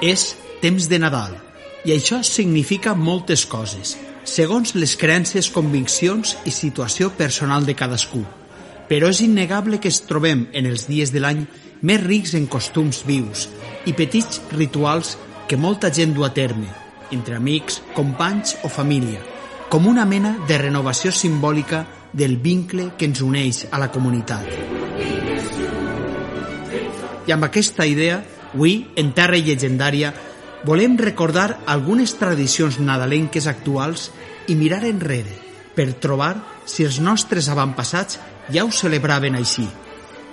És temps de Nadal i això significa moltes coses, segons les creences, conviccions i situació personal de cadascú. Però és innegable que es trobem en els dies de l'any més rics en costums vius i petits rituals que molta gent du a terme, entre amics, companys o família, com una mena de renovació simbòlica del vincle que ens uneix a la comunitat. I amb aquesta idea Avui, en Terra Llegendària, volem recordar algunes tradicions nadalenques actuals i mirar enrere per trobar si els nostres avantpassats ja ho celebraven així,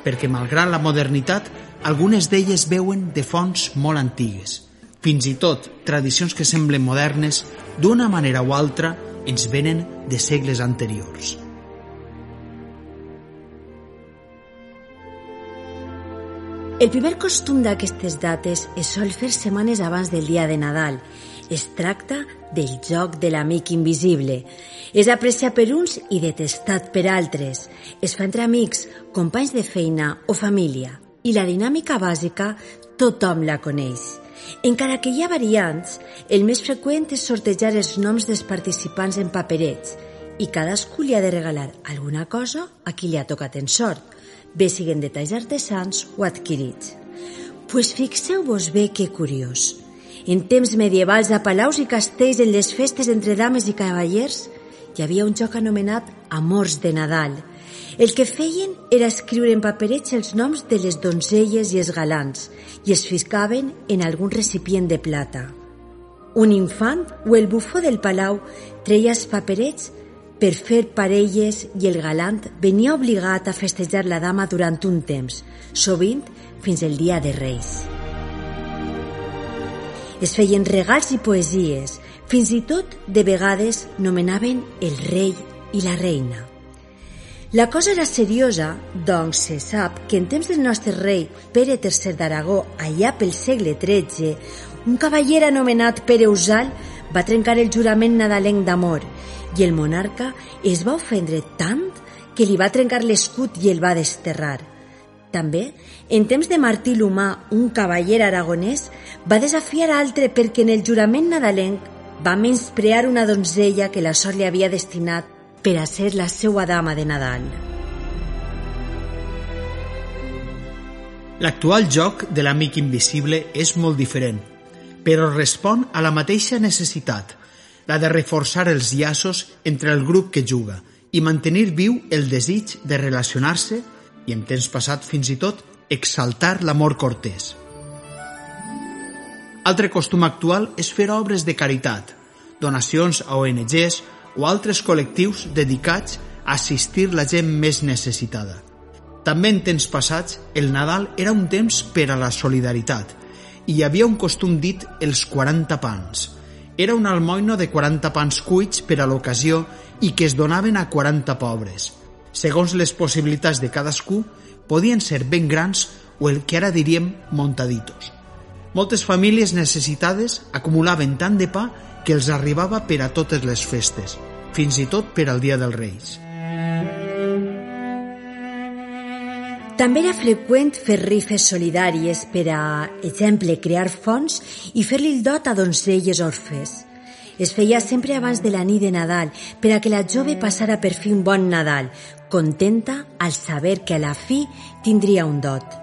perquè malgrat la modernitat, algunes d'elles veuen de fonts molt antigues. Fins i tot tradicions que semblen modernes, d'una manera o altra, ens venen de segles anteriors. El primer costum d'aquestes dates es sol fer setmanes abans del dia de Nadal. Es tracta del joc de l'amic invisible. És apreciat per uns i detestat per altres. Es fa entre amics, companys de feina o família. I la dinàmica bàsica tothom la coneix. Encara que hi ha variants, el més freqüent és sortejar els noms dels participants en paperets i cadascú li ha de regalar alguna cosa a qui li ha tocat en sort bé siguen detalls artesans o adquirits. Pues fixeu-vos bé que curiós. En temps medievals a palaus i castells en les festes entre dames i cavallers hi havia un joc anomenat Amors de Nadal. El que feien era escriure en paperets els noms de les donzelles i els galants i es fiscaven en algun recipient de plata. Un infant o el bufó del palau treia els paperets per fer parelles i el galant venia obligat a festejar la dama durant un temps, sovint fins el dia de Reis. Es feien regals i poesies, fins i tot de vegades nomenaven el rei i la reina. La cosa era seriosa, doncs se sap que en temps del nostre rei Pere III d'Aragó, allà pel segle XIII, un cavaller anomenat Pere Usal va trencar el jurament nadalenc d'amor i el monarca es va ofendre tant que li va trencar l'escut i el va desterrar. També, en temps de Martí l'Humà, un cavaller aragonès, va desafiar altre perquè en el jurament nadalenc va menysprear una donzella que la sort li havia destinat per a ser la seva dama de Nadal. L'actual joc de l'amic invisible és molt diferent, però respon a la mateixa necessitat – la de reforçar els llaços entre el grup que juga i mantenir viu el desig de relacionar-se i, en temps passat, fins i tot, exaltar l'amor cortès. Altre costum actual és fer obres de caritat, donacions a ONGs o altres col·lectius dedicats a assistir la gent més necessitada. També en temps passats, el Nadal era un temps per a la solidaritat hi havia un costum dit els 40 pans – era un almoino de 40 pans cuits per a l'ocasió i que es donaven a 40 pobres. Segons les possibilitats de cadascú, podien ser ben grans o el que ara diríem montaditos. Moltes famílies necessitades acumulaven tant de pa que els arribava per a totes les festes, fins i tot per al Dia dels Reis. També era freqüent fer rifes solidàries per a, exemple, crear fons i fer-li el dot a donzelles orfes. Es feia sempre abans de la nit de Nadal per a que la jove passara per fi un bon Nadal, contenta al saber que a la fi tindria un dot.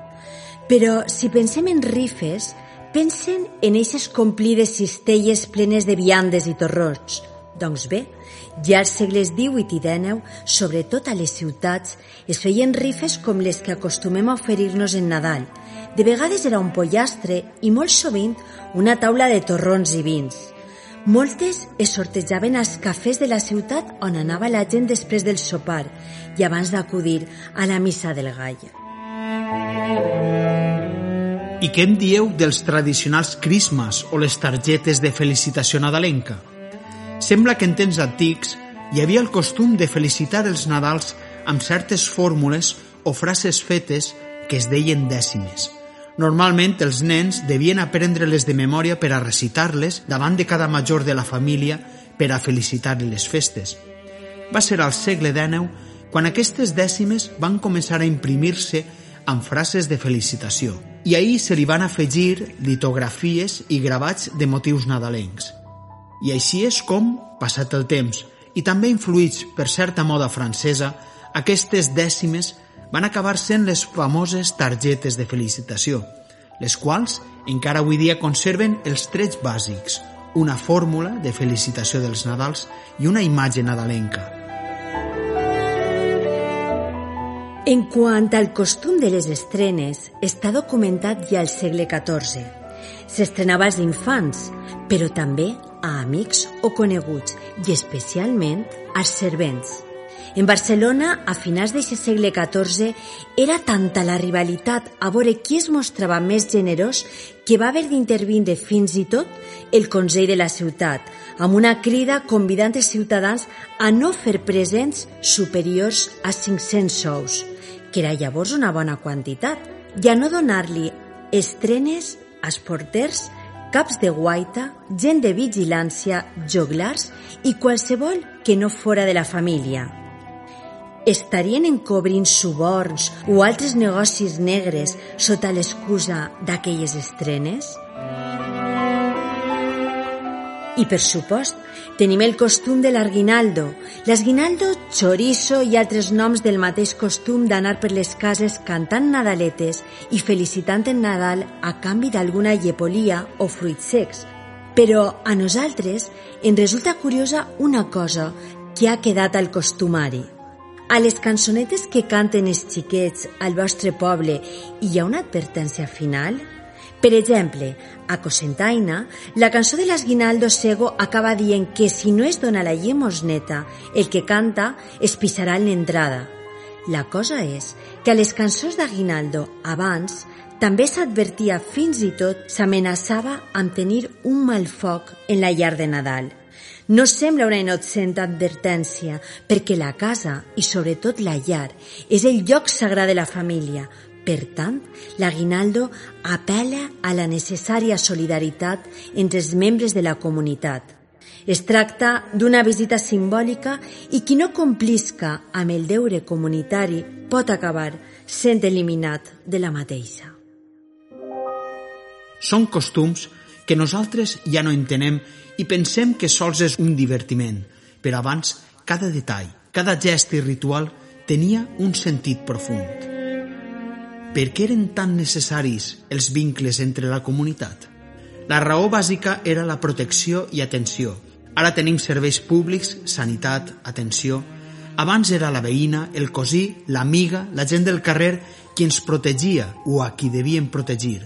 Però si pensem en rifes, pensen en eixes complides cistelles plenes de viandes i torrots. Doncs bé, ja als segles XVIII i XIX, sobretot a les ciutats, es feien rifes com les que acostumem a oferir-nos en Nadal, De vegades era un pollastre i molt sovint una taula de torrons i vins. Moltes es sortejaven als cafès de la ciutat on anava la gent després del sopar i abans d'acudir a la missa del gall. I què em dieu dels tradicionals crismes o les targetes de felicitació nadalenca? Sembla que en temps antics hi havia el costum de felicitar els Nadals amb certes fórmules o frases fetes que es deien dècimes – Normalment els nens devien aprendre-les de memòria per a recitar-les davant de cada major de la família per a felicitar-li les festes. Va ser al segle XIX quan aquestes dècimes van començar a imprimir-se amb frases de felicitació i ahir se li van afegir litografies i gravats de motius nadalencs. I així és com, passat el temps, i també influïts per certa moda francesa, aquestes dècimes van acabar sent les famoses targetes de felicitació, les quals encara avui dia conserven els trets bàsics, una fórmula de felicitació dels Nadals i una imatge nadalenca. En quant al costum de les estrenes, està documentat ja al segle XIV. S'estrenava als infants, però també a amics o coneguts i especialment als servents. En Barcelona, a finals d'aquest segle XIV, era tanta la rivalitat a veure qui es mostrava més generós que va haver d'intervindre fins i tot el Consell de la ciutat, amb una crida convidant els ciutadans a no fer presents superiors a 500 sous, que era llavors una bona quantitat, i a no donar-li estrenes als porters, caps de guaita, gent de vigilància, joglars i qualsevol que no fora de la família estarien encobrint suborns o altres negocis negres sota l'excusa d'aquelles estrenes? I per supost, tenim el costum de l'arguinaldo. L'esguinaldo, chorizo i altres noms del mateix costum d'anar per les cases cantant nadaletes i felicitant en Nadal a canvi d'alguna llepolia o fruits secs. Però a nosaltres ens resulta curiosa una cosa que ha quedat al costumari. A les cançonetes que canten els xiquets al vostre poble hi ha una advertència final? Per exemple, a Cosentaina, la cançó de l'Esguinaldo Sego acaba dient que si no es dona la llemosneta, el que canta es pisarà en l'entrada. La cosa és que a les cançons d'Aguinaldo abans també s'advertia fins i tot s'amenaçava amb tenir un mal foc en la llar de Nadal – no sembla una innocent advertència, perquè la casa, i sobretot la llar, és el lloc sagrat de la família. Per tant, l'aguinaldo apela a la necessària solidaritat entre els membres de la comunitat. Es tracta d'una visita simbòlica i qui no complisca amb el deure comunitari pot acabar sent eliminat de la mateixa. Són costums que nosaltres ja no entenem i pensem que sols és un divertiment, però abans cada detall, cada gest i ritual tenia un sentit profund. Per què eren tan necessaris els vincles entre la comunitat? La raó bàsica era la protecció i atenció. Ara tenim serveis públics, sanitat, atenció. Abans era la veïna, el cosí, l'amiga, la gent del carrer qui ens protegia o a qui devien protegir.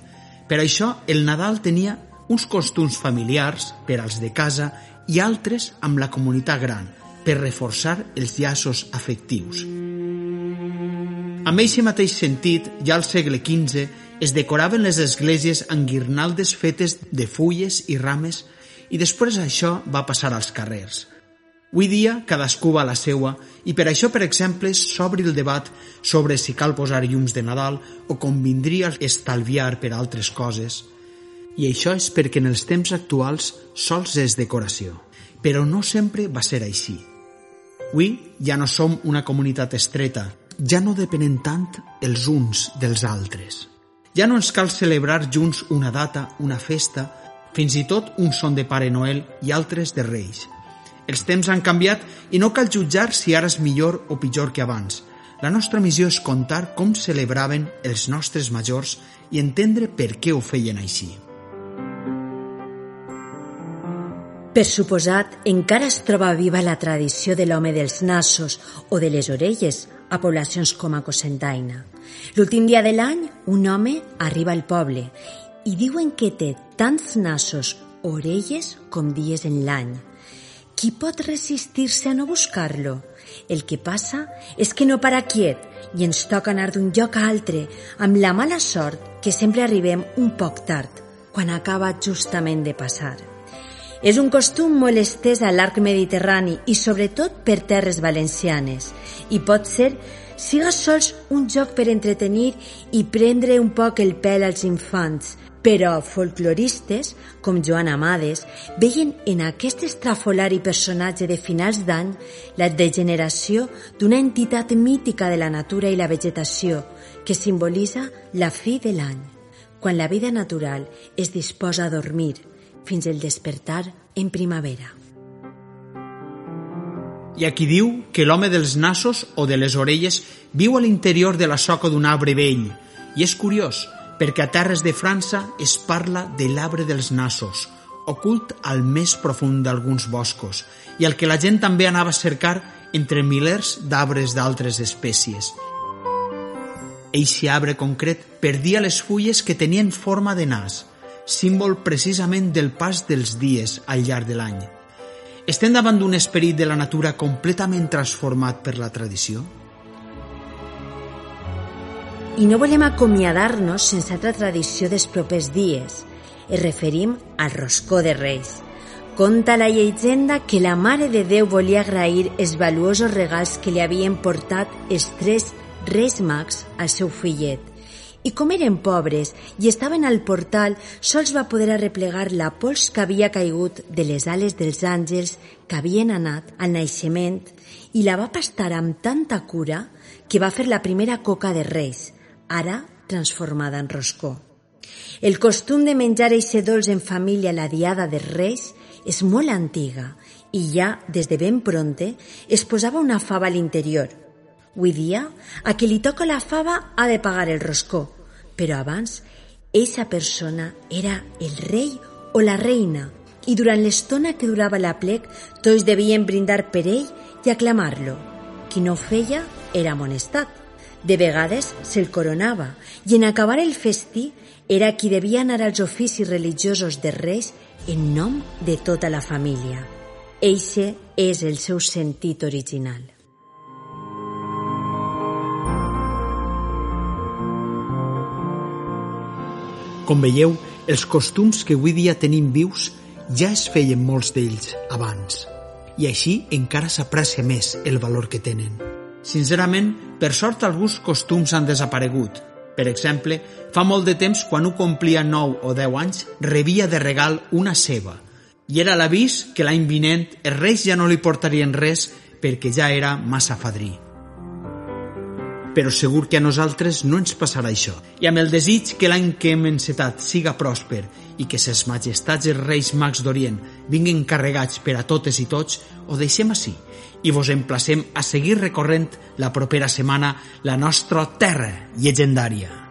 Per això el Nadal tenia uns costums familiars per als de casa i altres amb la comunitat gran per reforçar els llaços afectius. Amb aquest mateix sentit, ja al segle XV es decoraven les esglésies amb guirnaldes fetes de fulles i rames i després això va passar als carrers. Avui dia cadascú va a la seua i per això, per exemple, s'obri el debat sobre si cal posar llums de Nadal o convindria estalviar per altres coses – i això és perquè en els temps actuals sols és decoració. Però no sempre va ser així. Avui ja no som una comunitat estreta, ja no depenem tant els uns dels altres. Ja no ens cal celebrar junts una data, una festa, fins i tot un son de Pare Noel i altres de Reis. Els temps han canviat i no cal jutjar si ara és millor o pitjor que abans. La nostra missió és contar com celebraven els nostres majors i entendre per què ho feien així. Per suposat, encara es troba viva la tradició de l'home dels nassos o de les orelles, a poblacions com a Cosentaina. L'últim dia de l'any, un home arriba al poble i diuen que té tants nassos, orelles com dies en l'any. Qui pot resistir-se a no buscar-lo? El que passa és que no para quiet i ens toca anar d'un lloc a altre amb la mala sort que sempre arribem un poc tard, quan acaba justament de passar. És un costum molt estès a l'arc mediterrani i sobretot per terres valencianes. I pot ser siga sols un joc per entretenir i prendre un poc el pèl als infants, però folcloristes, com Joan Amades, veien en aquest estrafolari personatge de finals d'any la degeneració d'una entitat mítica de la natura i la vegetació que simbolitza la fi de l'any, quan la vida natural es disposa a dormir, fins el despertar en primavera. Hi ha qui diu que l'home dels nassos o de les orelles viu a l'interior de la soca d'un arbre vell. I és curiós, perquè a terres de França es parla de l'arbre dels nassos, ocult al més profund d'alguns boscos, i el que la gent també anava a cercar entre milers d'arbres d'altres espècies. Eixe arbre concret perdia les fulles que tenien forma de nas, símbol precisament del pas dels dies al llarg de l'any. Estem davant d'un esperit de la natura completament transformat per la tradició? I no volem acomiadar-nos sense altra tradició dels propers dies. Es referim al roscó de Reis. Conta la llegenda que la Mare de Déu volia agrair els valuosos regals que li havien portat els tres Reis Mags al seu fillet i com eren pobres i estaven al portal, sols va poder arreplegar la pols que havia caigut de les ales dels àngels que havien anat al naixement i la va pastar amb tanta cura que va fer la primera coca de reis, ara transformada en roscó. El costum de menjar eixe dolç en família la diada de reis és molt antiga i ja, des de ben pronte, es posava una fava a l'interior – Avui dia, a qui li toca la fava ha de pagar el roscó, però abans, eixa persona era el rei o la reina i durant l'estona que durava la plec tots devien brindar per ell i aclamar-lo. Qui no feia era amonestat. De vegades se'l coronava i en acabar el festí era qui devia anar als oficis religiosos de reis en nom de tota la família. Eixe és el seu sentit original. Com veieu, els costums que avui dia tenim vius ja es feien molts d'ells abans. I així encara s'aprecia més el valor que tenen. Sincerament, per sort alguns costums han desaparegut. Per exemple, fa molt de temps quan un complia 9 o 10 anys, rebia de regal una ceba. I era l'avís que l'any vinent els reis ja no li portarien res perquè ja era massa fadrí però segur que a nosaltres no ens passarà això. I amb el desig que l'any que hem encetat siga pròsper i que ses majestats els reis mags d'Orient vinguin carregats per a totes i tots, ho deixem així i vos emplacem a seguir recorrent la propera setmana la nostra terra llegendària.